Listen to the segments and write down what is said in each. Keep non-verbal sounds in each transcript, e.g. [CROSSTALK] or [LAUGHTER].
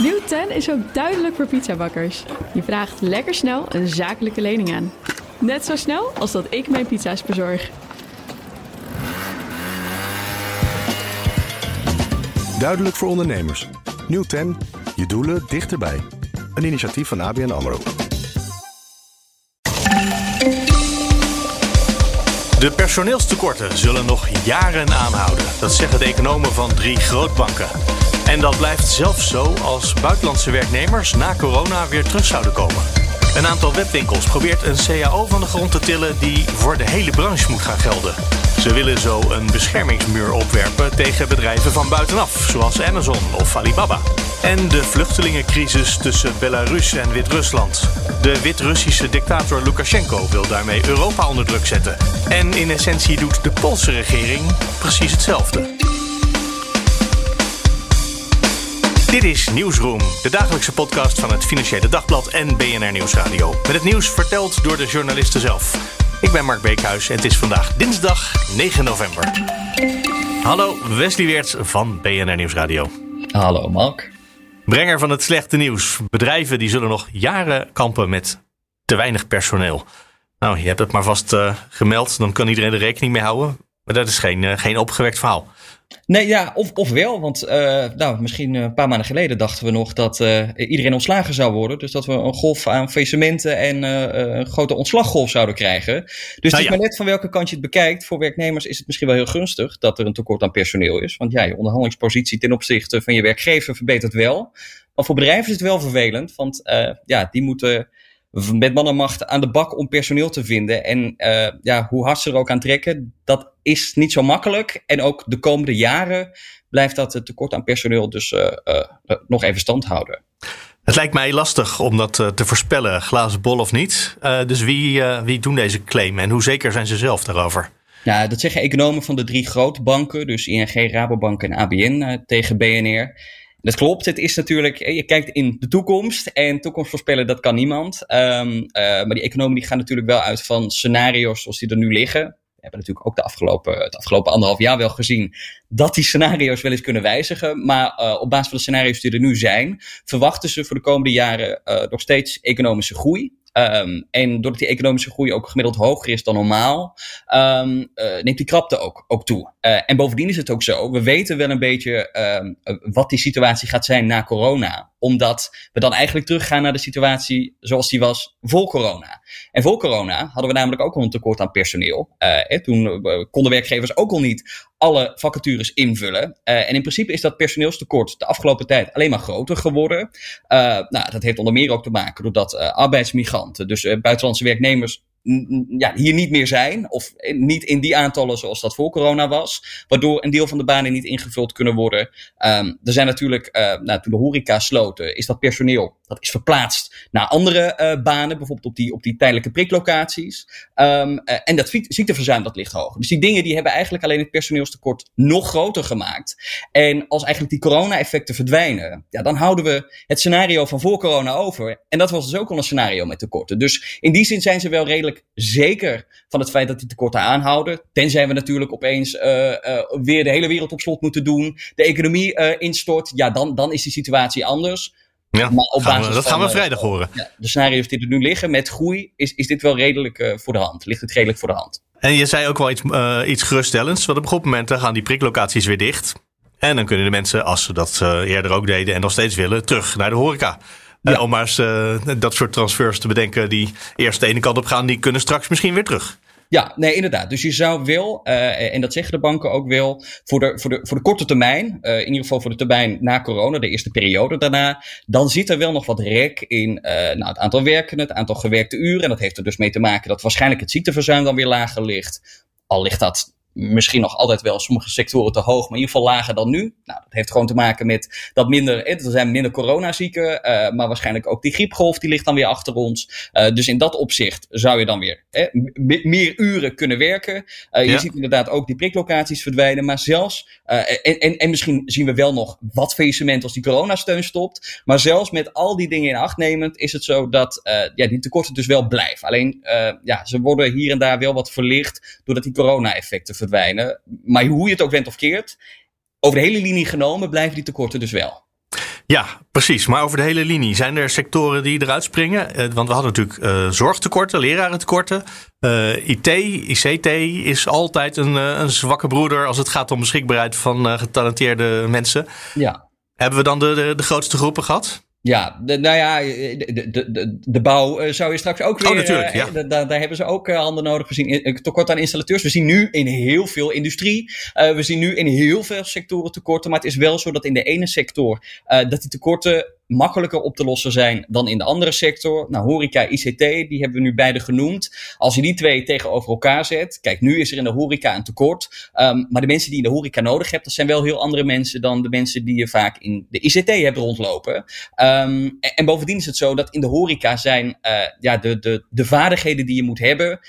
Nieuw 10 is ook duidelijk voor pizzabakkers. Je vraagt lekker snel een zakelijke lening aan. Net zo snel als dat ik mijn pizza's bezorg. Duidelijk voor ondernemers. Nieuw 10. Je doelen dichterbij. Een initiatief van ABN AMRO. De personeelstekorten zullen nog jaren aanhouden. Dat zeggen de economen van drie grootbanken. En dat blijft zelfs zo als buitenlandse werknemers na corona weer terug zouden komen. Een aantal webwinkels probeert een CAO van de grond te tillen die voor de hele branche moet gaan gelden. Ze willen zo een beschermingsmuur opwerpen tegen bedrijven van buitenaf, zoals Amazon of Alibaba. En de vluchtelingencrisis tussen Belarus en Wit-Rusland. De Wit-Russische dictator Lukashenko wil daarmee Europa onder druk zetten. En in essentie doet de Poolse regering precies hetzelfde. Dit is Nieuwsroom, de dagelijkse podcast van het Financiële Dagblad en BNR Nieuwsradio. Met het nieuws verteld door de journalisten zelf. Ik ben Mark Beekhuis en het is vandaag dinsdag 9 november. Hallo, Wesley Weerts van BNR Nieuwsradio. Hallo Mark. Brenger van het slechte nieuws. Bedrijven die zullen nog jaren kampen met te weinig personeel. Nou, je hebt het maar vast uh, gemeld, dan kan iedereen er rekening mee houden. Maar dat is geen, uh, geen opgewekt verhaal. Nee, ja, of, of wel. Want uh, nou, misschien een paar maanden geleden dachten we nog dat uh, iedereen ontslagen zou worden. Dus dat we een golf aan faillissementen en uh, een grote ontslaggolf zouden krijgen. Dus nou, het is ja. maar net van welke kant je het bekijkt. Voor werknemers is het misschien wel heel gunstig dat er een tekort aan personeel is. Want ja, je onderhandelingspositie ten opzichte van je werkgever verbetert wel. Maar voor bedrijven is het wel vervelend. Want ja, die moeten met man en macht aan de bak om personeel te vinden. En uh, ja, hoe hard ze er ook aan trekken, dat is niet zo makkelijk. En ook de komende jaren blijft dat tekort aan personeel dus uh, uh, nog even stand houden. Het lijkt mij lastig om dat te voorspellen, glazen bol of niet. dus wie, wie doen deze claim en hoe zeker zijn ze zelf daarover? Ja, dat zeggen economen van de drie grote banken, dus ING, Rabobank en ABN tegen BNR. Dat klopt. Het is natuurlijk, je kijkt in de toekomst en toekomst voorspellen, dat kan niemand. Um, uh, maar die economen die gaan natuurlijk wel uit van scenario's zoals die er nu liggen. We hebben natuurlijk ook de afgelopen, het afgelopen anderhalf jaar wel gezien dat die scenario's wel eens kunnen wijzigen. Maar uh, op basis van de scenario's die er nu zijn, verwachten ze voor de komende jaren nog steeds economische groei. Um, en doordat die economische groei ook gemiddeld hoger is dan normaal, um, uh, neemt die krapte ook, ook toe. Uh, en bovendien is het ook zo, we weten wel een beetje um, wat die situatie gaat zijn na corona. Omdat we dan eigenlijk teruggaan naar de situatie zoals die was voor corona. En voor corona hadden we namelijk ook al een tekort aan personeel. Uh, hè, toen konden werkgevers ook al niet alle vacatures invullen. Uh, en in principe is dat personeelstekort de afgelopen tijd alleen maar groter geworden. Uh, nou, dat heeft onder meer ook te maken doordat uh, arbeidsmigranten, dus buitenlandse werknemers, ja, hier niet meer zijn. Of niet in die aantallen zoals dat voor corona was. Waardoor een deel van de banen niet ingevuld kunnen worden. Um, er zijn natuurlijk, uh, nou, toen de horeca sloten, is dat personeel, dat is verplaatst naar andere uh, banen. Bijvoorbeeld op die, op die tijdelijke priklocaties. Um, en dat ziekteverzuim, dat ligt hoger. Dus die dingen die hebben eigenlijk alleen het personeelstekort nog groter gemaakt. En als eigenlijk die corona-effecten verdwijnen, ja, dan houden we het scenario van voor corona over. En dat was dus ook al een scenario met tekorten. Dus in die zin zijn ze wel redelijk zeker van het feit dat die tekorten aanhouden. Tenzij we natuurlijk opeens uh, uh, weer de hele wereld op slot moeten doen. De economie instort. Ja, dan, dan is die situatie anders. Ja, maar op gaan we, dat gaan we vrijdag horen. Ja, de scenario's die er nu liggen met groei, is, is dit wel redelijk voor de hand. Ligt het redelijk voor de hand. En je zei ook wel iets, iets geruststellends. Want op een goed moment gaan die priklocaties weer dicht. En dan kunnen de mensen, als ze dat eerder ook deden en nog steeds willen, terug naar de horeca. Ja. Uh, om maar eens uh, dat soort transfers te bedenken die eerst de ene kant op gaan, die kunnen straks misschien weer terug. Ja, nee, inderdaad. Dus je zou wel, uh, en dat zeggen de banken ook wel, voor de, voor de, voor de korte termijn, uh, in ieder geval voor de termijn na corona, de eerste periode daarna, dan zit er wel nog wat rek in uh, nou, het aantal werkenden, het aantal gewerkte uren. En dat heeft er dus mee te maken dat waarschijnlijk het ziekteverzuim dan weer lager ligt. Al ligt dat misschien nog altijd wel sommige sectoren te hoog, maar in ieder geval lager dan nu. Nou, dat heeft gewoon te maken met dat minder, er zijn minder coronazieken, uh, maar waarschijnlijk ook die griepgolf die ligt dan weer achter ons. Uh, dus in dat opzicht zou je dan weer eh, meer uren kunnen werken. Uh, je ja. ziet inderdaad ook die priklocaties verdwijnen, maar zelfs, en, en, en misschien zien we wel nog wat faillissement als die coronasteun stopt, maar zelfs met al die dingen in acht nemend is het zo dat ja, die tekorten dus wel blijven. Alleen, ja, ze worden hier en daar wel wat verlicht doordat die corona-effecten verdwijnen. Maar hoe je het ook went of keert, over de hele linie genomen blijven die tekorten dus wel. Ja, precies. Maar over de hele linie. Zijn er sectoren die eruit springen? Eh, want we hadden natuurlijk uh, zorgtekorten, lerarentekorten. Uh, IT, ICT is altijd een, een, zwakke broeder als het gaat om beschikbaarheid van getalenteerde mensen. Ja. Hebben we dan de, de, de grootste groepen gehad? Ja, de, nou ja, de, de, de, de bouw uh, zou je straks ook weer... Oh, natuurlijk, ja. Uh, daar, daar hebben ze ook handen nodig. We zien tekort aan installateurs. We zien nu in heel veel industrie. we zien nu in heel veel sectoren tekorten. Maar het is wel zo dat in de ene sector... dat die tekorten makkelijker op te lossen zijn dan in de andere sector. Nou, horeca, ICT, die hebben we nu beide genoemd. Als je die twee tegenover elkaar zet, kijk, nu is er in de horeca een tekort. Um, maar de mensen die in de horeca nodig hebt, dat zijn wel heel andere mensen dan de mensen die je vaak in de ICT hebt rondlopen. Um, en, bovendien is het zo dat in de horeca zijn uh, ja, de, de, de vaardigheden die je moet hebben,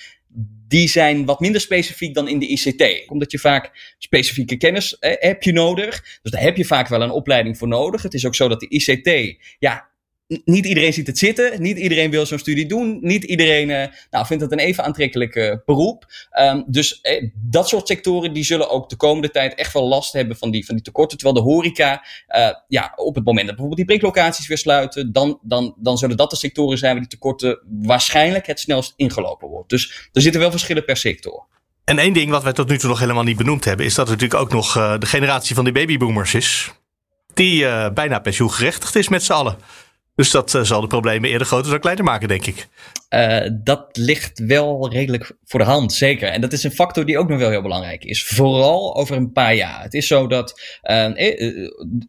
die zijn wat minder specifiek dan in de ICT. Omdat je vaak specifieke kennis eh, heb je nodig. Dus daar heb je vaak wel een opleiding voor nodig. Het is ook zo dat de ICT, ja, niet iedereen ziet het zitten. Niet iedereen wil zo'n studie doen. Niet iedereen uh, nou, vindt het een even aantrekkelijk uh, beroep. Um, dus eh, dat soort sectoren die zullen ook de komende tijd echt wel last hebben van die, van die tekorten. Terwijl de horeca, ja, op het moment dat bijvoorbeeld die priklocaties weer sluiten, dan, dan, dan zullen dat de sectoren zijn waar die tekorten waarschijnlijk het snelst ingelopen wordt. Dus er zitten wel verschillen per sector. En één ding wat wij tot nu toe nog helemaal niet benoemd hebben, is dat er natuurlijk ook nog de generatie van die babyboomers is. Die bijna pensioengerechtigd is met z'n allen. Dus dat uh, zal de problemen eerder groter dan kleiner maken, denk ik. Uh, dat ligt wel redelijk voor de hand, zeker. En dat is een factor die ook nog wel heel belangrijk is. Vooral over een paar jaar. Het is zo dat uh,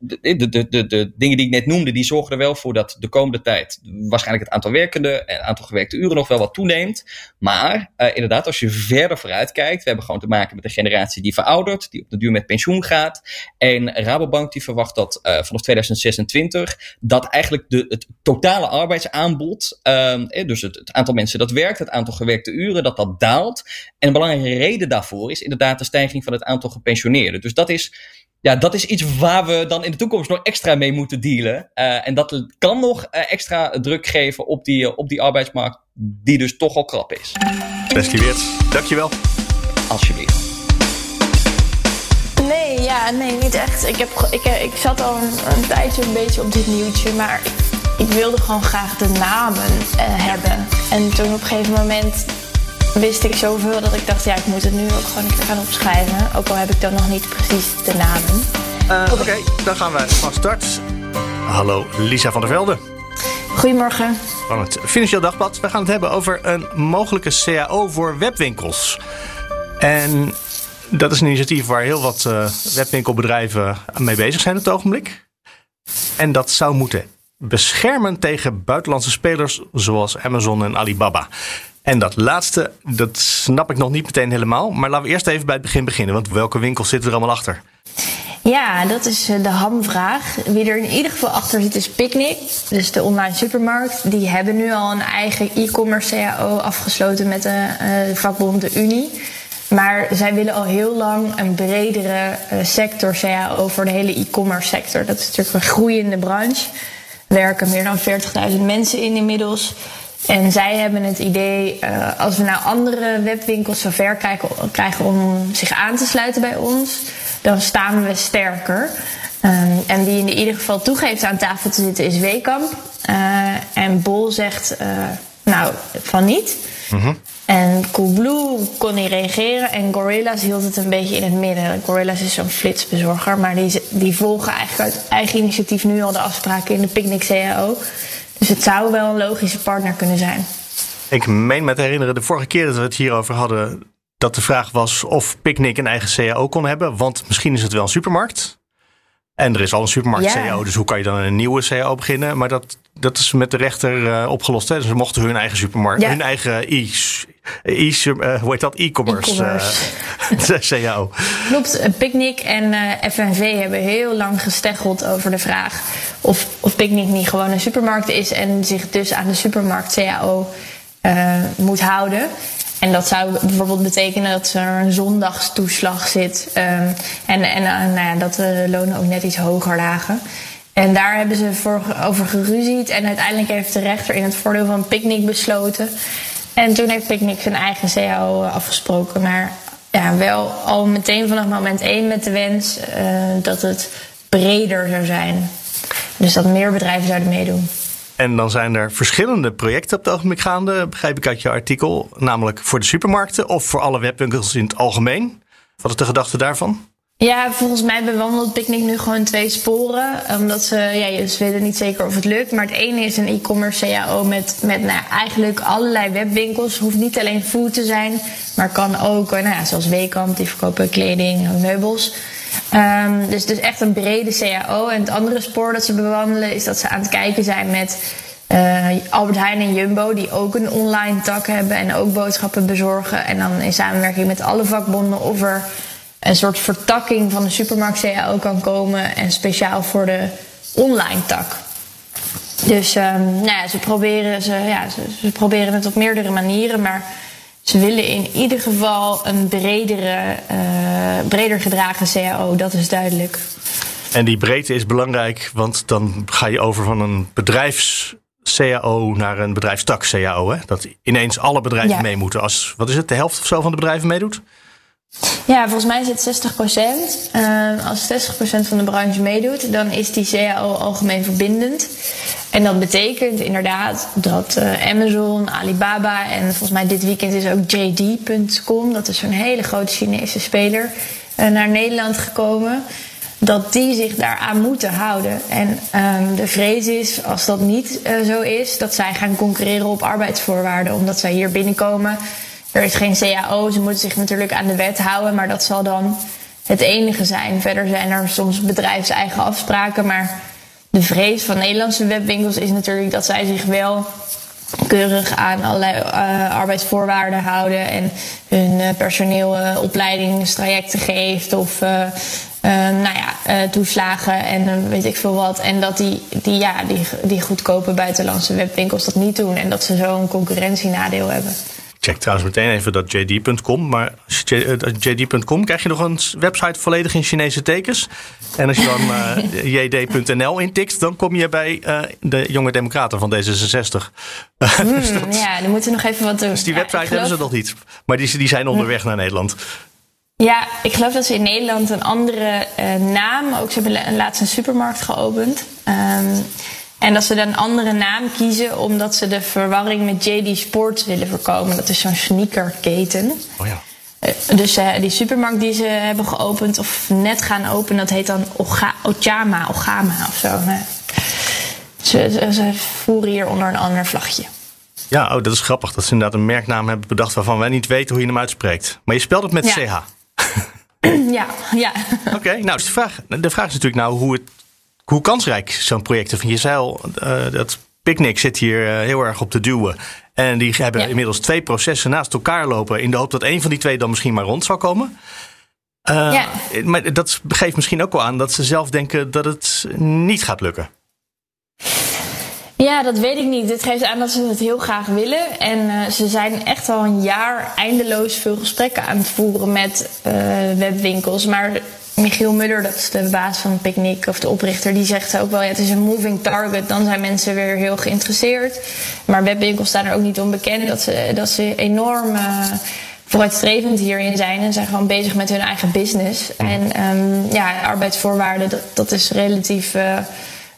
de, de, de, de, dingen die ik net noemde, die zorgen er wel voor dat de komende tijd waarschijnlijk het aantal werkende en het aantal gewerkte uren nog wel wat toeneemt. Maar inderdaad, als je verder vooruit kijkt, we hebben gewoon te maken met een generatie die veroudert, die op de duur met pensioen gaat. En Rabobank die verwacht dat vanaf 2026 dat eigenlijk de het totale arbeidsaanbod, uh, dus het, het, aantal mensen dat werkt, het aantal gewerkte uren, dat dat daalt. En een belangrijke reden daarvoor is inderdaad de stijging van het aantal gepensioneerden. Dus dat is, ja, dat is iets waar we dan in de toekomst nog extra mee moeten dealen. Uh, en dat kan nog uh, extra druk geven op die, uh, op die arbeidsmarkt, die dus toch al krap is. Leslie Weert, dankjewel. Alsjeblieft. Nee, ja, nee, niet echt. Ik, heb, ik, ik zat al een, een tijdje een beetje op dit nieuwtje, maar ik wilde gewoon graag de namen uh, hebben. En toen op een gegeven moment wist ik zoveel dat ik dacht, ja, ik moet het nu ook gewoon een keer gaan opschrijven. Ook al heb ik dan nog niet precies de namen. Uh, Oké, okay, dan gaan wij van start. Hallo, Lisa van der Velde. Goedemorgen. Van het Financieel Dagblad. We gaan het hebben over een mogelijke CAO voor webwinkels. En dat is een initiatief waar heel wat uh, webwinkelbedrijven mee bezig zijn op het ogenblik. En dat zou moeten beschermen tegen buitenlandse spelers zoals Amazon en Alibaba. En dat laatste, dat snap ik nog niet meteen helemaal. Maar laten we eerst even bij het begin beginnen. Want welke winkels zitten er allemaal achter? Ja, dat is eh, de hamvraag. Wie er in ieder geval achter zit is Picnic, dus de online supermarkt. Die hebben nu al een eigen e-commerce CAO afgesloten met de uh, vakbond de Unie. Maar zij willen al heel lang een bredere uh, sector CAO voor de hele e-commerce sector. Dat is natuurlijk een groeiende branche werken meer dan 40.000 mensen in inmiddels. En zij hebben het idee, uh, als we nou andere webwinkels zover krijgen, krijgen om zich aan te sluiten bij ons, dan staan we sterker. Um, en die in ieder geval toegeeft aan tafel te zitten is Wekamp. Uh, en Bol zegt, uh, nou, van niet. Mm en Coolblue kon niet reageren en Gorilla's hield het een beetje in het midden. Gorilla's is zo'n flitsbezorger, maar die, die volgen eigenlijk uit eigen initiatief nu al de afspraken in de Picnic CAO. Dus het zou wel een logische partner kunnen zijn. Ik meen me te herinneren, de vorige keer dat we het hierover hadden, dat de vraag was of Picnic een eigen CAO kon hebben. Want misschien is het wel een supermarkt. En er is al een supermarkt CAO, dus hoe kan je dan een nieuwe CAO beginnen? Maar dat, dat is met de rechter uh, opgelost. Hè? Dus ze mochten hun eigen supermarkt, hun eigen e, e uh, hoe heet dat? E-commerce e [LAUGHS] CAO. Klopt, Picnic en uh, FNV hebben heel lang gesteggeld over de vraag of, of Picnic niet gewoon een supermarkt is en zich dus aan de supermarkt CAO moet houden. En dat zou bijvoorbeeld betekenen dat er een zondagstoeslag zit. Um, en en uh, nou ja, dat de lonen ook net iets hoger lagen. En daar hebben ze voor, over geruzied. En uiteindelijk heeft de rechter in het voordeel van Picnic besloten. En toen heeft Picnic zijn eigen CAO afgesproken. Maar ja, wel al meteen vanaf moment één met de wens uh, dat het breder zou zijn. Dus dat meer bedrijven zouden meedoen. En dan zijn er verschillende projecten op het ogenblik gaande, begrijp ik uit je artikel. Namelijk voor de supermarkten of voor alle webwinkels in het algemeen. Wat is de gedachte daarvan? Ja, volgens mij bewandelt Picnic nu gewoon twee sporen. Omdat ze, ja, ze weten niet zeker of het lukt. Maar het ene is een e-commerce CAO met, met nou, eigenlijk allerlei webwinkels. Hoeft niet alleen food te zijn, maar kan ook, nou zoals Weekamp, die verkopen kleding, meubels. Um, dus, dus echt een brede CAO. En het andere spoor dat ze bewandelen is dat ze aan het kijken zijn met uh, Albert Heijn en Jumbo, die ook een online tak hebben en ook boodschappen bezorgen. En dan in samenwerking met alle vakbonden of er een soort vertakking van de supermarkt CAO kan komen en speciaal voor de online tak. Dus um, nou ja, ze, proberen, ze, ja, ze, proberen het op meerdere manieren, maar ze willen in ieder geval een bredere, uh, breder gedragen CAO, dat is duidelijk. En die breedte is belangrijk, want dan ga je over van een bedrijfs CAO naar een bedrijfstak CAO. Hè? Dat ineens alle bedrijven ja. mee moeten. Als, wat is het, de helft of zo van de bedrijven meedoet? Ja, volgens mij is het 60 procent. Uh, als 60 procent van de branche meedoet, dan is die CAO algemeen verbindend. En dat betekent inderdaad dat uh, Amazon, Alibaba en volgens mij dit weekend is ook JD.com, dat is zo'n hele grote Chinese speler, uh, naar Nederland gekomen dat die zich daaraan moeten houden. En um, de vrees is, als dat niet zo is, dat zij gaan concurreren op arbeidsvoorwaarden. Omdat zij hier binnenkomen. Er is geen CAO, ze moeten zich natuurlijk aan de wet houden, maar dat zal dan het enige zijn. Verder zijn er soms bedrijfseigen afspraken, maar de vrees van Nederlandse webwinkels is natuurlijk dat zij zich wel keurig aan allerlei uh, arbeidsvoorwaarden houden en hun uh, personeel uh, opleidingstrajecten geeft of nou ja, toeslagen en weet ik veel wat. En dat die, die, ja, die, die goedkope buitenlandse webwinkels dat niet doen. En dat ze zo een concurrentienadeel hebben. Check trouwens meteen even dat JD.com. Maar JD.com krijg je nog een website volledig in Chinese tekens. En als je dan [LAUGHS] uh, jd.nl intikt, dan kom je bij uh, de jonge democraten van D66. [LAUGHS] Mm, dus dat, ja, dan moeten we nog even wat doen. Dus die website ja, geloof... hebben ze nog niet. Maar die, die zijn onderweg naar Nederland. Ja, ik geloof dat ze in Nederland een andere uh, naam, ook ze hebben laatst een supermarkt geopend. Um, en dat ze dan een andere naam kiezen omdat ze de verwarring met JD Sports willen voorkomen. Dat is zo'n sneakerketen. Oh ja. Uh, dus uh, die supermarkt die ze hebben geopend of net gaan openen, dat heet dan Oga Ochama, Ogama of zo. Ze, ze, ze voeren hier onder een ander vlagje. Ja, oh, dat is grappig dat ze inderdaad een merknaam hebben bedacht waarvan wij niet weten hoe je hem uitspreekt. Maar je spelt het met ja. CH. [CLEARS THROAT] Ja, ja. Oké, okay, nou, dus de vraag, de vraag is natuurlijk nou hoe, het, hoe kansrijk zo'n project is. Je zei al, uh, dat Picnic zit hier uh, heel erg op te duwen. En die hebben ja. inmiddels twee processen naast elkaar lopen... in de hoop dat een van die twee dan misschien maar rond zou komen. Uh, ja. Maar dat geeft misschien ook wel aan dat ze zelf denken dat het niet gaat lukken. Ja, dat weet ik niet. Dit geeft aan dat ze het heel graag willen. En uh, ze zijn echt al een jaar eindeloos veel gesprekken aan het voeren met uh, webwinkels. Maar Michiel Muller, dat is de baas van Picnic of de oprichter, die zegt ook wel: ja, het is een moving target. Dan zijn mensen weer heel geïnteresseerd. Maar webwinkels staan er ook niet onbekend dat ze, dat ze enorm. Uh, vooruitstrevend hierin zijn en zijn gewoon bezig met hun eigen business. En um, ja, arbeidsvoorwaarden, dat, dat is relatief uh,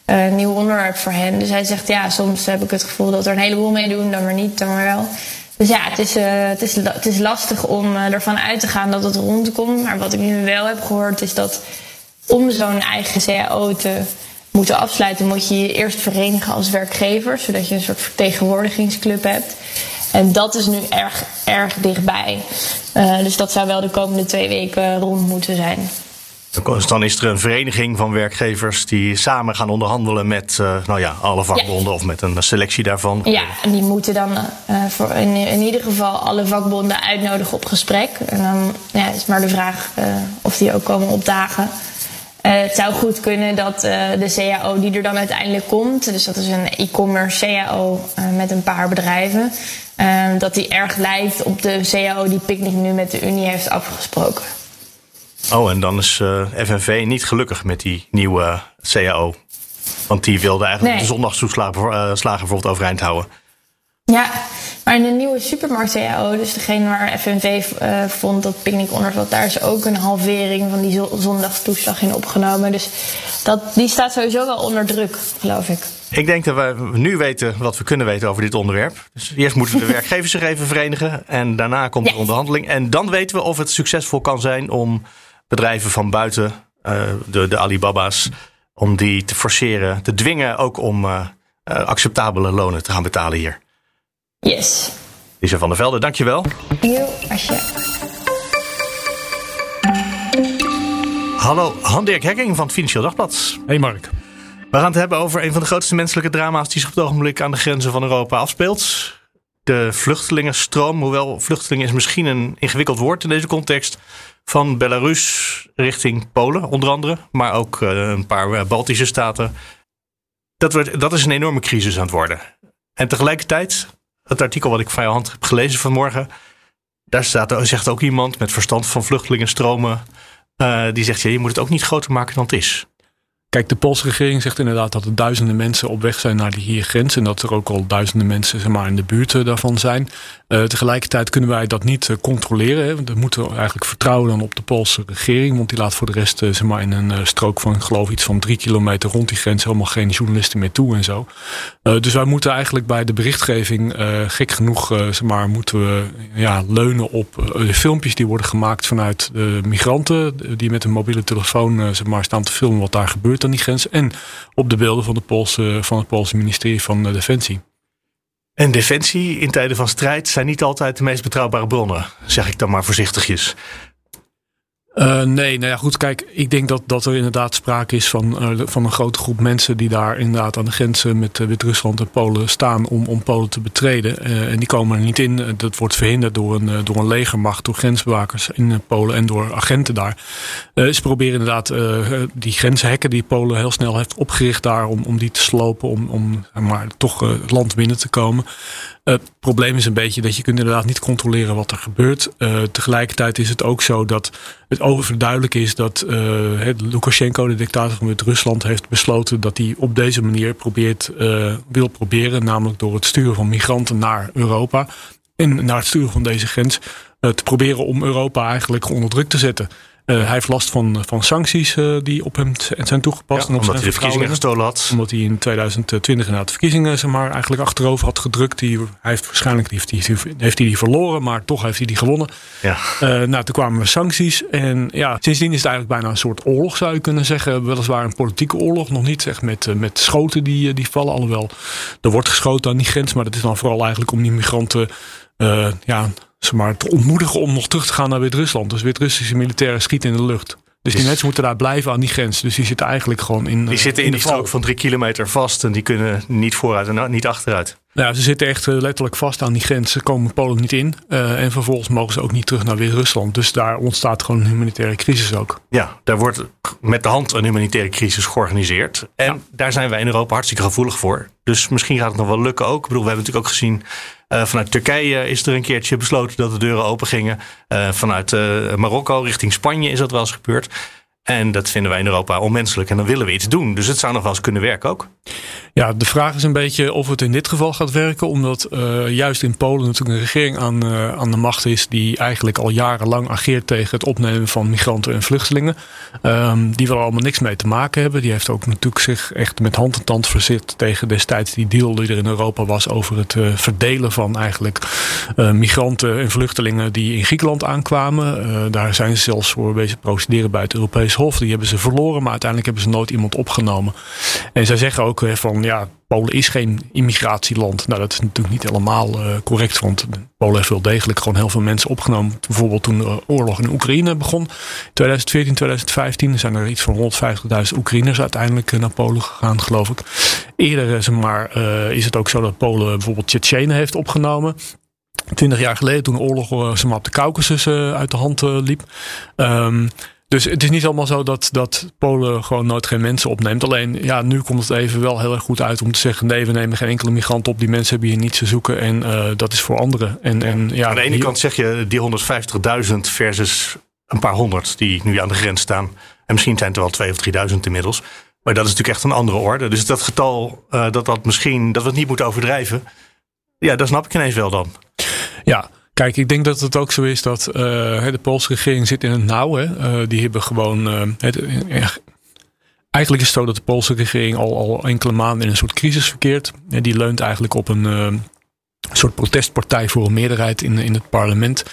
een uh, nieuw onderwerp voor hen. Dus hij zegt, ja, soms heb ik het gevoel dat er een heleboel mee doen, dan maar niet, dan maar wel. Dus ja, het is, uh, het is, het is lastig om uh, ervan uit te gaan dat het rondkomt. Maar wat ik nu wel heb gehoord is dat om zo'n eigen CAO te moeten afsluiten, moet je je eerst verenigen als werkgever, zodat je een soort vertegenwoordigingsclub hebt. En dat is nu erg, erg dichtbij. Uh, dus dat zou wel de komende twee weken rond moeten zijn. Dus dan is er een vereniging van werkgevers die samen gaan onderhandelen met uh, nou ja, alle vakbonden ja. of met een selectie daarvan. Ja, en die moeten dan uh, voor in, in, ieder geval alle vakbonden uitnodigen op gesprek. En dan ja, is maar de vraag uh, of die ook komen opdagen. het zou goed kunnen dat de CAO die er dan uiteindelijk komt, dus dat is een e-commerce CAO met een paar bedrijven, dat die erg lijkt op de CAO die Picnic nu met de Unie heeft afgesproken. Oh, en dan is uh, FNV niet gelukkig met die nieuwe CAO. Want die wilde eigenlijk nee. de zondagstoeslagen uh, bijvoorbeeld overeind houden. Ja, Maar in de nieuwe supermarkt-CAO, dus degene waar FNV uh, vond dat picknick onder zat, daar is ook een halvering van die zondagstoeslag in opgenomen. Dus dat, die staat sowieso wel onder druk, geloof ik. Ik denk dat we nu weten wat we kunnen weten over dit onderwerp. Dus eerst moeten de [LAUGHS] werkgevers zich even verenigen. En daarna komt de onderhandeling. En dan weten we of het succesvol kan zijn om bedrijven van buiten, uh, de, de Alibaba's, om die te forceren, te dwingen ook om uh, acceptabele lonen te gaan betalen hier. Yes. Lisa van der Velde, dankjewel. Jo, alsje. Hallo, Han-Dirk Hekking van het Financieel Dagblad. Hey Mark. We gaan het hebben over een van de grootste menselijke drama's die zich op het ogenblik aan de grenzen van Europa afspeelt. De vluchtelingenstroom, hoewel vluchteling is misschien een ingewikkeld woord in deze context, van Belarus richting Polen onder andere, maar ook eh, een paar eh, Baltische staten. Dat, wordt, dat is een enorme crisis aan het worden. En tegelijkertijd, het artikel wat ik van hand heb gelezen vanmorgen, daar staat, zegt ook iemand met verstand van vluchtelingenstromen, uh, die zegt, ja, je moet het ook niet groter maken dan het is. Kijk, de Poolse regering zegt inderdaad dat er duizenden mensen op weg zijn naar die hier grens. En dat er ook al duizenden mensen zeg maar, in de buurt uh, daarvan zijn. Uh, tegelijkertijd kunnen wij dat niet uh, controleren. Hè. We moeten eigenlijk vertrouwen dan op de Poolse regering. Want die laat voor de rest zeg maar, in een strook van, geloof iets van drie kilometer rond die grens helemaal geen journalisten meer toe en zo. dus wij moeten eigenlijk bij de berichtgeving, gek genoeg, zeg maar, moeten we ja, leunen op de filmpjes die worden gemaakt vanuit migranten. Die met een mobiele telefoon zeg maar, staan te filmen wat daar gebeurt die grens. En op de beelden van, de Poolse, van het Poolse ministerie van Defensie. En defensie in tijden van strijd zijn niet altijd de meest betrouwbare bronnen, zeg ik dan maar voorzichtigjes. Uh, nee, nou ja, goed. Kijk, ik denk dat, dat er inderdaad sprake is van, uh, van een grote groep mensen die daar inderdaad aan de grenzen met uh, Wit-Rusland en Polen staan om, om Polen te betreden. en die komen er niet in. Dat wordt verhinderd door een, door een legermacht, door grensbewakers in Polen en door agenten daar. ze proberen inderdaad die grenshekken die Polen heel snel heeft opgericht daar om, om die te slopen, om, om maar, toch land binnen te komen. Het probleem is een beetje dat je kunt inderdaad niet controleren wat er gebeurt. Tegelijkertijd is het ook zo dat het overduidelijk is dat uh, Lukashenko, de dictator van Wit-Rusland, heeft besloten dat hij op deze manier probeert, uh, wil proberen, namelijk door het sturen van migranten naar Europa en naar het sturen van deze grens, te proberen om Europa eigenlijk onder druk te zetten. Uh, hij heeft last van, van sancties uh, die op hem zijn toegepast. Ja, en omdat hij de verkiezingen gestolen had. Omdat hij in 2020 inderdaad de verkiezingen zeg maar, eigenlijk achterover had gedrukt. Die, hij heeft waarschijnlijk heeft hij, heeft hij die verloren, maar toch heeft hij die gewonnen. Ja. Uh, nou, toen kwamen er sancties. En ja, sindsdien is het eigenlijk bijna een soort oorlog, zou je kunnen zeggen. Weliswaar een politieke oorlog. Nog niet echt met, met schoten die, die vallen. Alhoewel, er wordt geschoten aan die grens. Maar dat is dan vooral eigenlijk om die migranten ja, zeg maar, te ontmoedigen om nog terug te gaan naar Wit-Rusland. Dus Wit-Russische militairen schieten in de lucht. Dus die mensen moeten daar blijven aan die grens. Dus die zitten eigenlijk gewoon in. Die zitten in, die strook van drie kilometer vast en die kunnen niet vooruit en niet achteruit. Ja, ze zitten echt letterlijk vast aan die grens. Ze komen Polen niet in. Uh, en vervolgens mogen ze ook niet terug naar Wit-Rusland. Dus daar ontstaat gewoon een humanitaire crisis ook. Ja, daar wordt met de hand een humanitaire crisis georganiseerd. En ja. daar zijn wij in Europa hartstikke gevoelig voor. Dus misschien gaat het nog wel lukken ook. Ik bedoel, we hebben natuurlijk ook gezien uh, vanuit Turkije is er een keertje besloten dat de deuren open gingen. Uh, vanuit uh, Marokko richting Spanje is dat wel eens gebeurd. En dat vinden wij in Europa onmenselijk en dan willen we iets doen. Dus het zou nog wel eens kunnen werken ook. Ja, de vraag is een beetje of het in dit geval gaat werken. Omdat uh, juist in Polen natuurlijk een regering aan, uh, aan de macht is. die eigenlijk al jarenlang ageert tegen het opnemen van migranten en vluchtelingen. Um, die wel allemaal niks mee te maken hebben. Die heeft ook natuurlijk zich echt met hand en tand verzet tegen destijds die deal die er in Europa was. over het uh, verdelen van eigenlijk migranten en vluchtelingen die in Griekenland aankwamen. daar zijn ze zelfs voor bezig procederen bij het Europees Hof. Die hebben ze verloren, maar uiteindelijk hebben ze nooit iemand opgenomen. En zij zeggen ook van ja, Polen is geen immigratieland. Nou, dat is natuurlijk niet helemaal uh, correct, want Polen heeft wel degelijk gewoon heel veel mensen opgenomen. Bijvoorbeeld toen de oorlog in Oekraïne begon, 2014, 2015, zijn er iets van 150.000 Oekraïners uiteindelijk naar Polen gegaan, geloof ik. Eerder zeg maar, is het ook zo dat Polen bijvoorbeeld Tsjetsjenen heeft opgenomen. Twintig jaar geleden, toen de oorlog zeg op de Caucasus uit de hand liep. Um, dus het is niet allemaal zo dat, dat Polen gewoon nooit geen mensen opneemt. Alleen ja, nu komt het even wel heel erg goed uit om te zeggen: nee, we nemen geen enkele migrant op. Die mensen hebben hier niets te zoeken en uh, dat is voor anderen. En, en, ja, aan de ene hier... kant zeg je die 150.000 versus een paar honderd die nu aan de grens staan. En misschien zijn het er wel 2.000 of 3.000 inmiddels. Maar dat is natuurlijk echt een andere orde. Dus dat getal, uh, dat, dat misschien, dat we het niet moeten overdrijven. Ja, dat snap ik ineens wel dan. Ja, Kijk, ik denk dat het ook zo is dat uh, de Poolse regering zit in het nauw. Hè. Uh, die hebben gewoon. Het, eigenlijk is het zo dat de Poolse regering al, al enkele maanden in een soort crisis verkeert. En die leunt eigenlijk op een soort protestpartij voor een meerderheid in, in het parlement.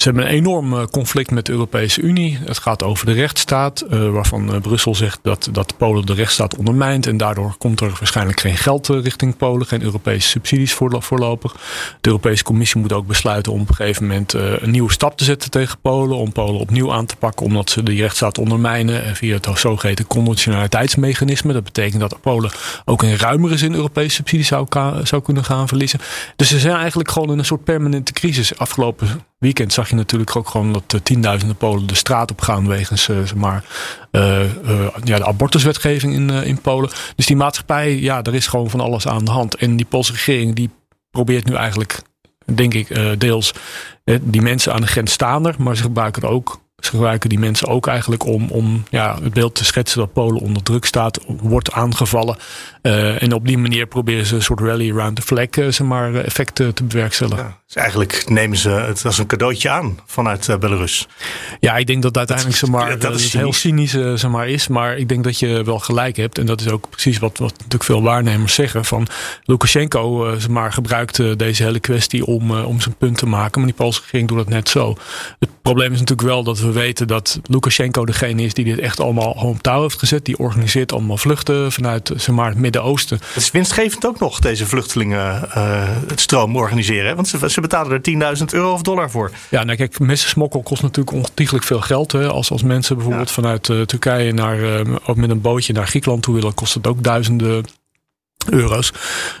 Ze hebben een enorm eh, conflict met de Europese Unie. Het gaat over de rechtsstaat, uh, waarvan uh, Brussel zegt dat, dat Polen de rechtsstaat ondermijnt. En daardoor komt er waarschijnlijk geen geld richting Polen, geen Europese subsidies voorlopig. De Europese Commissie moet ook besluiten om op een gegeven moment een nieuwe stap te zetten tegen Polen. Om Polen opnieuw aan te pakken, omdat ze die rechtsstaat ondermijnen. En via het zogeheten conditionaliteitsmechanisme. Dat betekent dat Polen ook in ruimere zin Europese subsidies zou, zou kunnen gaan verliezen. Dus ze zijn eigenlijk gewoon in een soort permanente crisis. Afgelopen weekend zag je natuurlijk ook gewoon dat uh, tienduizenden Polen de straat op gaan wegens uh, zeg maar, uh, ja, de abortuswetgeving in, in Polen. Dus die maatschappij, ja, er is gewoon van alles aan de hand. En die Poolse regering die probeert nu eigenlijk, denk ik, deels die mensen aan de grens staan er, maar ze gebruiken ook ze gebruiken die mensen ook eigenlijk om, om ja, het beeld te schetsen dat Polen onder druk staat, wordt aangevallen. Uh, en op die manier proberen ze een soort rally around the flag uh, zeg maar, effecten te bewerkstelligen. Ja, dus eigenlijk nemen ze het als een cadeautje aan vanuit uh, Belarus. Ja, ik denk dat uiteindelijk zeg maar, dat, dat het heel cynisch zeg maar, is. Maar ik denk dat je wel gelijk hebt. En dat is ook precies wat, wat natuurlijk veel waarnemers zeggen. Van Lukashenko zeg maar, gebruikt deze hele kwestie om, om zijn punt te maken. Maar die Poolse regering doet dat net zo. Het probleem is natuurlijk wel dat we we weten dat Lukashenko degene is die dit echt allemaal op touw heeft gezet. Die organiseert allemaal vluchten vanuit zeg maar, het Midden-Oosten. Het is winstgevend ook nog, deze vluchtelingen uh, het stroom organiseren. Want ze, ze betalen er 10.000 euro of dollar voor. Ja, nou kijk, messensmokkel kost natuurlijk ontiegelijk veel geld. Hè. Als, als mensen bijvoorbeeld vanuit uh, Turkije naar, uh, ook met een bootje naar Griekenland toe willen, kost het ook duizenden euro's.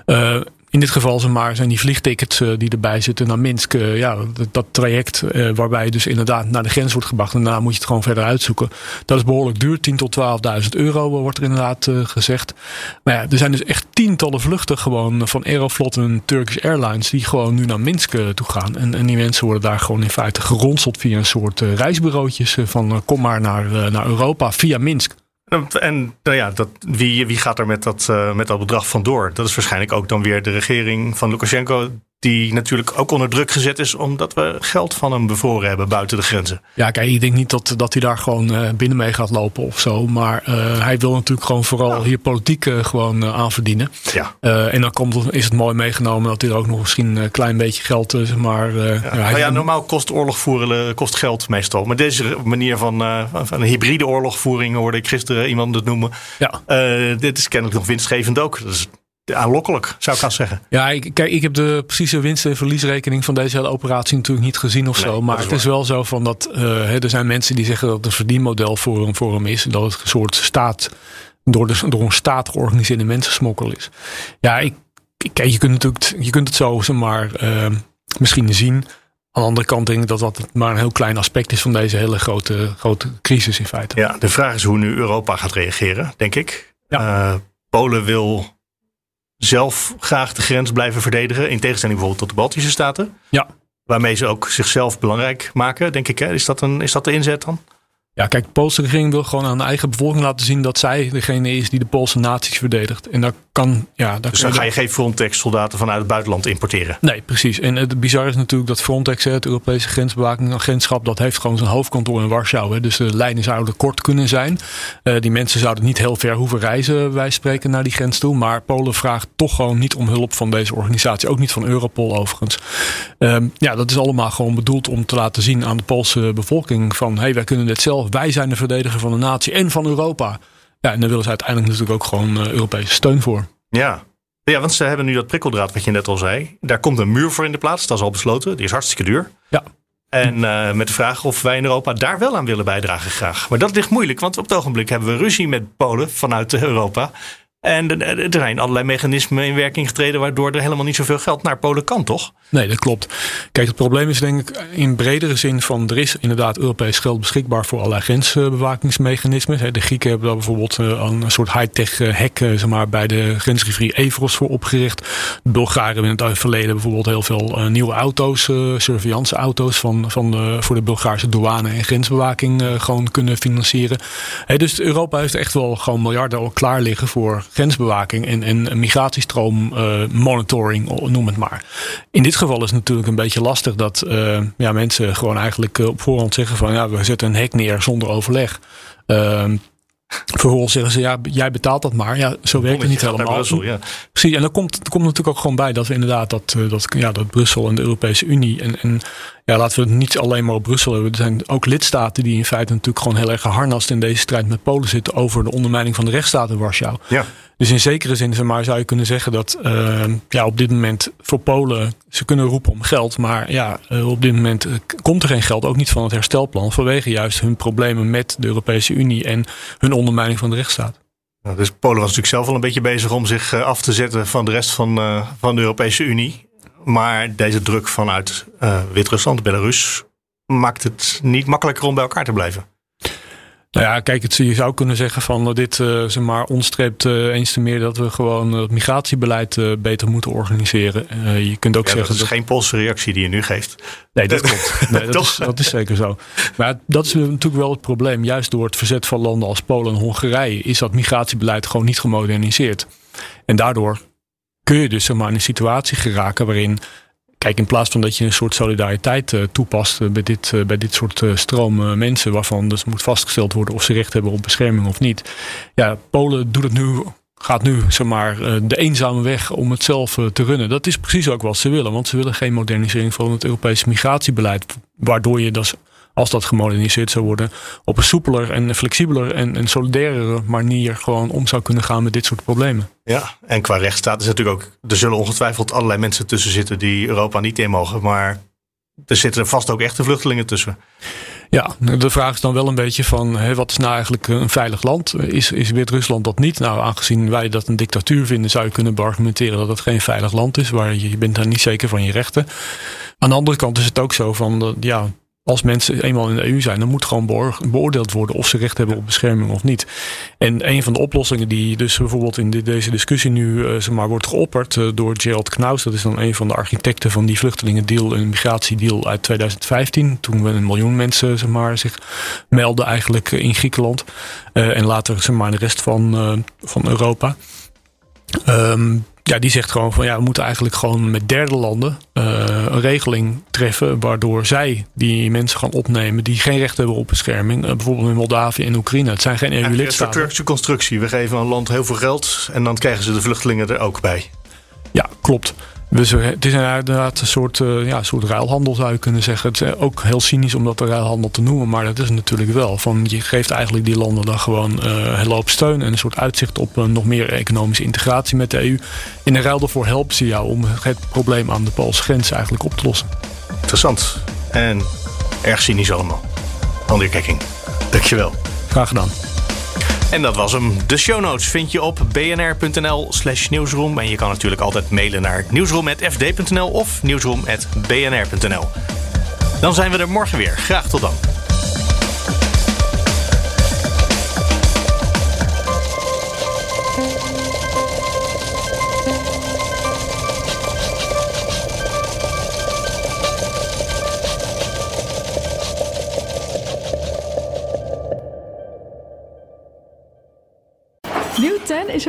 Uh, in dit geval zeg maar, zijn die vliegtickets uh, die erbij zitten naar Minsk. Uh, ja, dat, traject uh, waarbij je dus inderdaad naar de grens wordt gebracht. En daarna moet je het gewoon verder uitzoeken. Dat is behoorlijk duur. 10.000 tot 12.000 euro wordt er inderdaad gezegd. Maar ja, er zijn dus echt tientallen vluchten gewoon van Aeroflot en Turkish Airlines. Die gewoon nu naar Minsk toe gaan. En, en die mensen worden daar gewoon in feite geronseld via een soort reisbureautjes. van kom maar naar, naar Europa via Minsk. En nou ja, dat, wie, wie gaat er met dat, uh, met dat bedrag vandoor? Dat is waarschijnlijk ook dan weer de regering van Lukashenko die natuurlijk ook onder druk gezet is omdat we geld van hem bevoren hebben buiten de grenzen. Ja, kijk, ik denk niet dat, dat hij daar gewoon uh, binnen mee gaat lopen of zo. Maar uh, hij wil natuurlijk gewoon vooral hier politiek uh, gewoon aan verdienen. Ja. en dan komt, is het mooi meegenomen dat hij er ook nog misschien een klein beetje geld, zeg maar. Ja. Ja, maar ja, normaal kost oorlog voeren kost geld meestal. Maar deze manier van, van een hybride oorlogvoering hoorde ik gisteren iemand het noemen. Ja. dit is kennelijk nog winstgevend ook. Dat is aanlokkelijk, zou ik gaan zeggen. Ja, ik, kijk, ik heb de precieze winst- en verliesrekening van deze hele operatie natuurlijk niet gezien of zo. Maar is het is wel zo van dat uh, er zijn mensen die zeggen dat het een verdienmodel voor een, hem is. Dat het een soort staat, door, de, door een staat georganiseerde mensensmokkel is. Ja, ik, kijk, je kunt natuurlijk, je kunt het zo maar uh, misschien zien. Aan de andere kant denk ik dat dat maar een heel klein aspect is van deze hele grote, grote crisis in feite. Ja, de vraag is hoe nu Europa gaat reageren, denk ik. Ja. Uh, Polen wil zelf graag de grens blijven verdedigen. In tegenstelling bijvoorbeeld tot de Baltische Staten. Ja. Waarmee ze ook zichzelf belangrijk maken, denk ik. Hè? Is, dat een, is dat de inzet dan? Ja, kijk, de Poolse regering wil gewoon aan de eigen bevolking laten zien dat zij degene is die de Poolse naties verdedigt. En dat kan, ja. Daar dus dan ga je geen Frontex-soldaten vanuit het buitenland importeren? Nee, precies. En het bizar is natuurlijk dat Frontex, het Europese grensbewaking, agentschap, dat heeft gewoon zijn hoofdkantoor in Warschau. Hè. Dus de lijnen zouden kort kunnen zijn. Uh, die mensen zouden niet heel ver hoeven reizen, wij spreken, naar die grens toe. Maar Polen vraagt toch gewoon niet om hulp van deze organisatie. Ook niet van Europol overigens. Um, ja, dat is allemaal gewoon bedoeld om te laten zien aan de Poolse bevolking van, hé, hey, wij kunnen dit zelf wij zijn de verdediger van de natie en van Europa. Ja, en daar willen ze uiteindelijk natuurlijk ook gewoon uh, Europese steun voor. Ja. ja, want ze hebben nu dat prikkeldraad wat je net al zei. Daar komt een muur voor in de plaats. Dat is al besloten. Die is hartstikke duur. Ja. En uh, met de vraag of wij in Europa daar wel aan willen bijdragen graag. Maar dat ligt moeilijk, want op het ogenblik hebben we ruzie met Polen vanuit Europa. En er zijn allerlei mechanismen in werking getreden waardoor er helemaal niet zoveel geld naar Polen kan, toch? Nee, dat klopt. Kijk, het probleem is denk ik in bredere zin van er is inderdaad Europees geld beschikbaar voor allerlei grensbewakingsmechanismen. De Grieken hebben daar bijvoorbeeld eh, een soort high-tech eh, hek zeg maar, bij de grensrivier Evros voor opgericht. De Bulgaren hebben in het verleden bijvoorbeeld heel veel nieuwe auto's, uh, surveillance auto's van, van de, voor de Bulgaarse douane en grensbewaking gewoon kunnen financieren. dus Europa heeft echt wel gewoon miljarden al klaar liggen voor grensbewaking en, en migratiestroom uh, monitoring, noem het maar. In dit geval is het natuurlijk een beetje lastig dat uh, ja, mensen gewoon eigenlijk op voorhand zeggen van ja, we zetten een hek neer zonder overleg. Ehm, Vervolgens zeggen ze, ja, jij betaalt dat maar. Ja, zo werkt het niet helemaal. Brussel, ja. Precies, en er komt, er komt natuurlijk ook gewoon bij dat we inderdaad dat, eh, dat, ja, dat Brussel en de Europese Unie en, en ja, laten we het niet alleen maar op Brussel hebben. Er zijn ook lidstaten die in feite natuurlijk gewoon heel erg geharnast in deze strijd met Polen zitten over de ondermijning van de rechtsstaat in Warschau. Ja. Dus in zekere zin maar, zou je kunnen zeggen dat uh, ja, op dit moment voor Polen, ze kunnen roepen om geld, maar ja, uh, op dit moment uh, komt er geen geld, ook niet van het herstelplan, vanwege juist hun problemen met de Europese Unie en hun ondermijning van de rechtsstaat. Nou, dus Polen was natuurlijk zelf wel een beetje bezig om zich af te zetten van de rest van, van de Europese Unie. Maar deze druk vanuit Wit-Rusland, Belarus, maakt het niet makkelijker om bij elkaar te blijven. Nou ja, kijk, het, je zou kunnen zeggen van uh, dit uh, zeg maar, onstreept uh, eens te meer dat we gewoon het migratiebeleid beter moeten organiseren. je kunt ook ja, zeggen. Dat is geen Poolse reactie die je nu geeft. Nee, dat [LAUGHS] klopt. Nee, dat, is, dat, is, zeker zo. Maar dat is natuurlijk wel het probleem. Juist door het verzet van landen als Polen en Hongarije is dat migratiebeleid gewoon niet gemoderniseerd. En daardoor kun je dus zeg maar, in een situatie geraken waarin Kijk, in plaats van dat je een soort solidariteit uh, toepast uh, bij, dit, uh, bij dit soort stroom mensen, waarvan dus moet vastgesteld worden of ze recht hebben op bescherming of niet. Ja, Polen doet het nu, gaat nu zeg maar, de eenzame weg om het zelf te runnen. Dat is precies ook wat ze willen, want ze willen geen modernisering van het Europese migratiebeleid, waardoor je dus als dat gemoderniseerd zou worden, op een soepeler en flexibeler en, en solidairere manier gewoon om zou kunnen gaan met dit soort problemen. Ja, en qua rechtsstaat is natuurlijk ook, er zullen ongetwijfeld allerlei mensen tussen zitten die Europa niet in mogen, maar er zitten vast ook echte vluchtelingen tussen. Ja, de vraag is dan wel een beetje van hè, wat is nou eigenlijk een veilig land? Is, is Wit-Rusland dat niet? Nou, aangezien wij dat een dictatuur vinden, zou je kunnen beargumenteren dat het geen veilig land is, waar je, je bent daar niet zeker van je rechten. Aan de andere kant is het ook zo van, ja, als mensen eenmaal in de EU zijn, dan moet gewoon beoordeeld worden of ze recht hebben op bescherming of niet. En een van de oplossingen die dus bijvoorbeeld in deze discussie nu uh, wordt geopperd uh, door Gerald Knaus, dat is dan een van de architecten van die vluchtelingendeal en migratiedeal uit 2015, toen we een miljoen mensen zeg zich melden eigenlijk in Griekenland uh, en later zeg maar, de rest van, van Europa. Um, ja, die zegt gewoon van ja, we moeten eigenlijk gewoon met derde landen uh, een regeling treffen. Waardoor zij die mensen gaan opnemen die geen recht hebben op bescherming. Uh, bijvoorbeeld in Moldavië en Oekraïne. Het zijn geen EU-lidstaten. Een Turkse constructie. We geven een land heel veel geld en dan krijgen ze de vluchtelingen er ook bij. Ja, klopt. Dus het is inderdaad een soort, uh, ja, soort ruilhandel zou je kunnen zeggen. Het is ook heel cynisch om dat de ruilhandel te noemen, maar dat is natuurlijk wel. Van, je geeft eigenlijk die landen dan gewoon uh, een hoop steun en een soort uitzicht op uh, nog meer economische integratie met de EU. In de ruil daarvoor helpen ze jou om het probleem aan de Poolse grens eigenlijk op te lossen. Interessant en erg cynisch allemaal. André Kekking, dankjewel. Graag gedaan. En dat was hem. De show notes vind je op bnr.nl slash nieuwsroom. En je kan natuurlijk altijd mailen naar nieuwsroom.fd.nl of nieuwsroom.bnr.nl. Dan zijn we er morgen weer. Graag tot dan.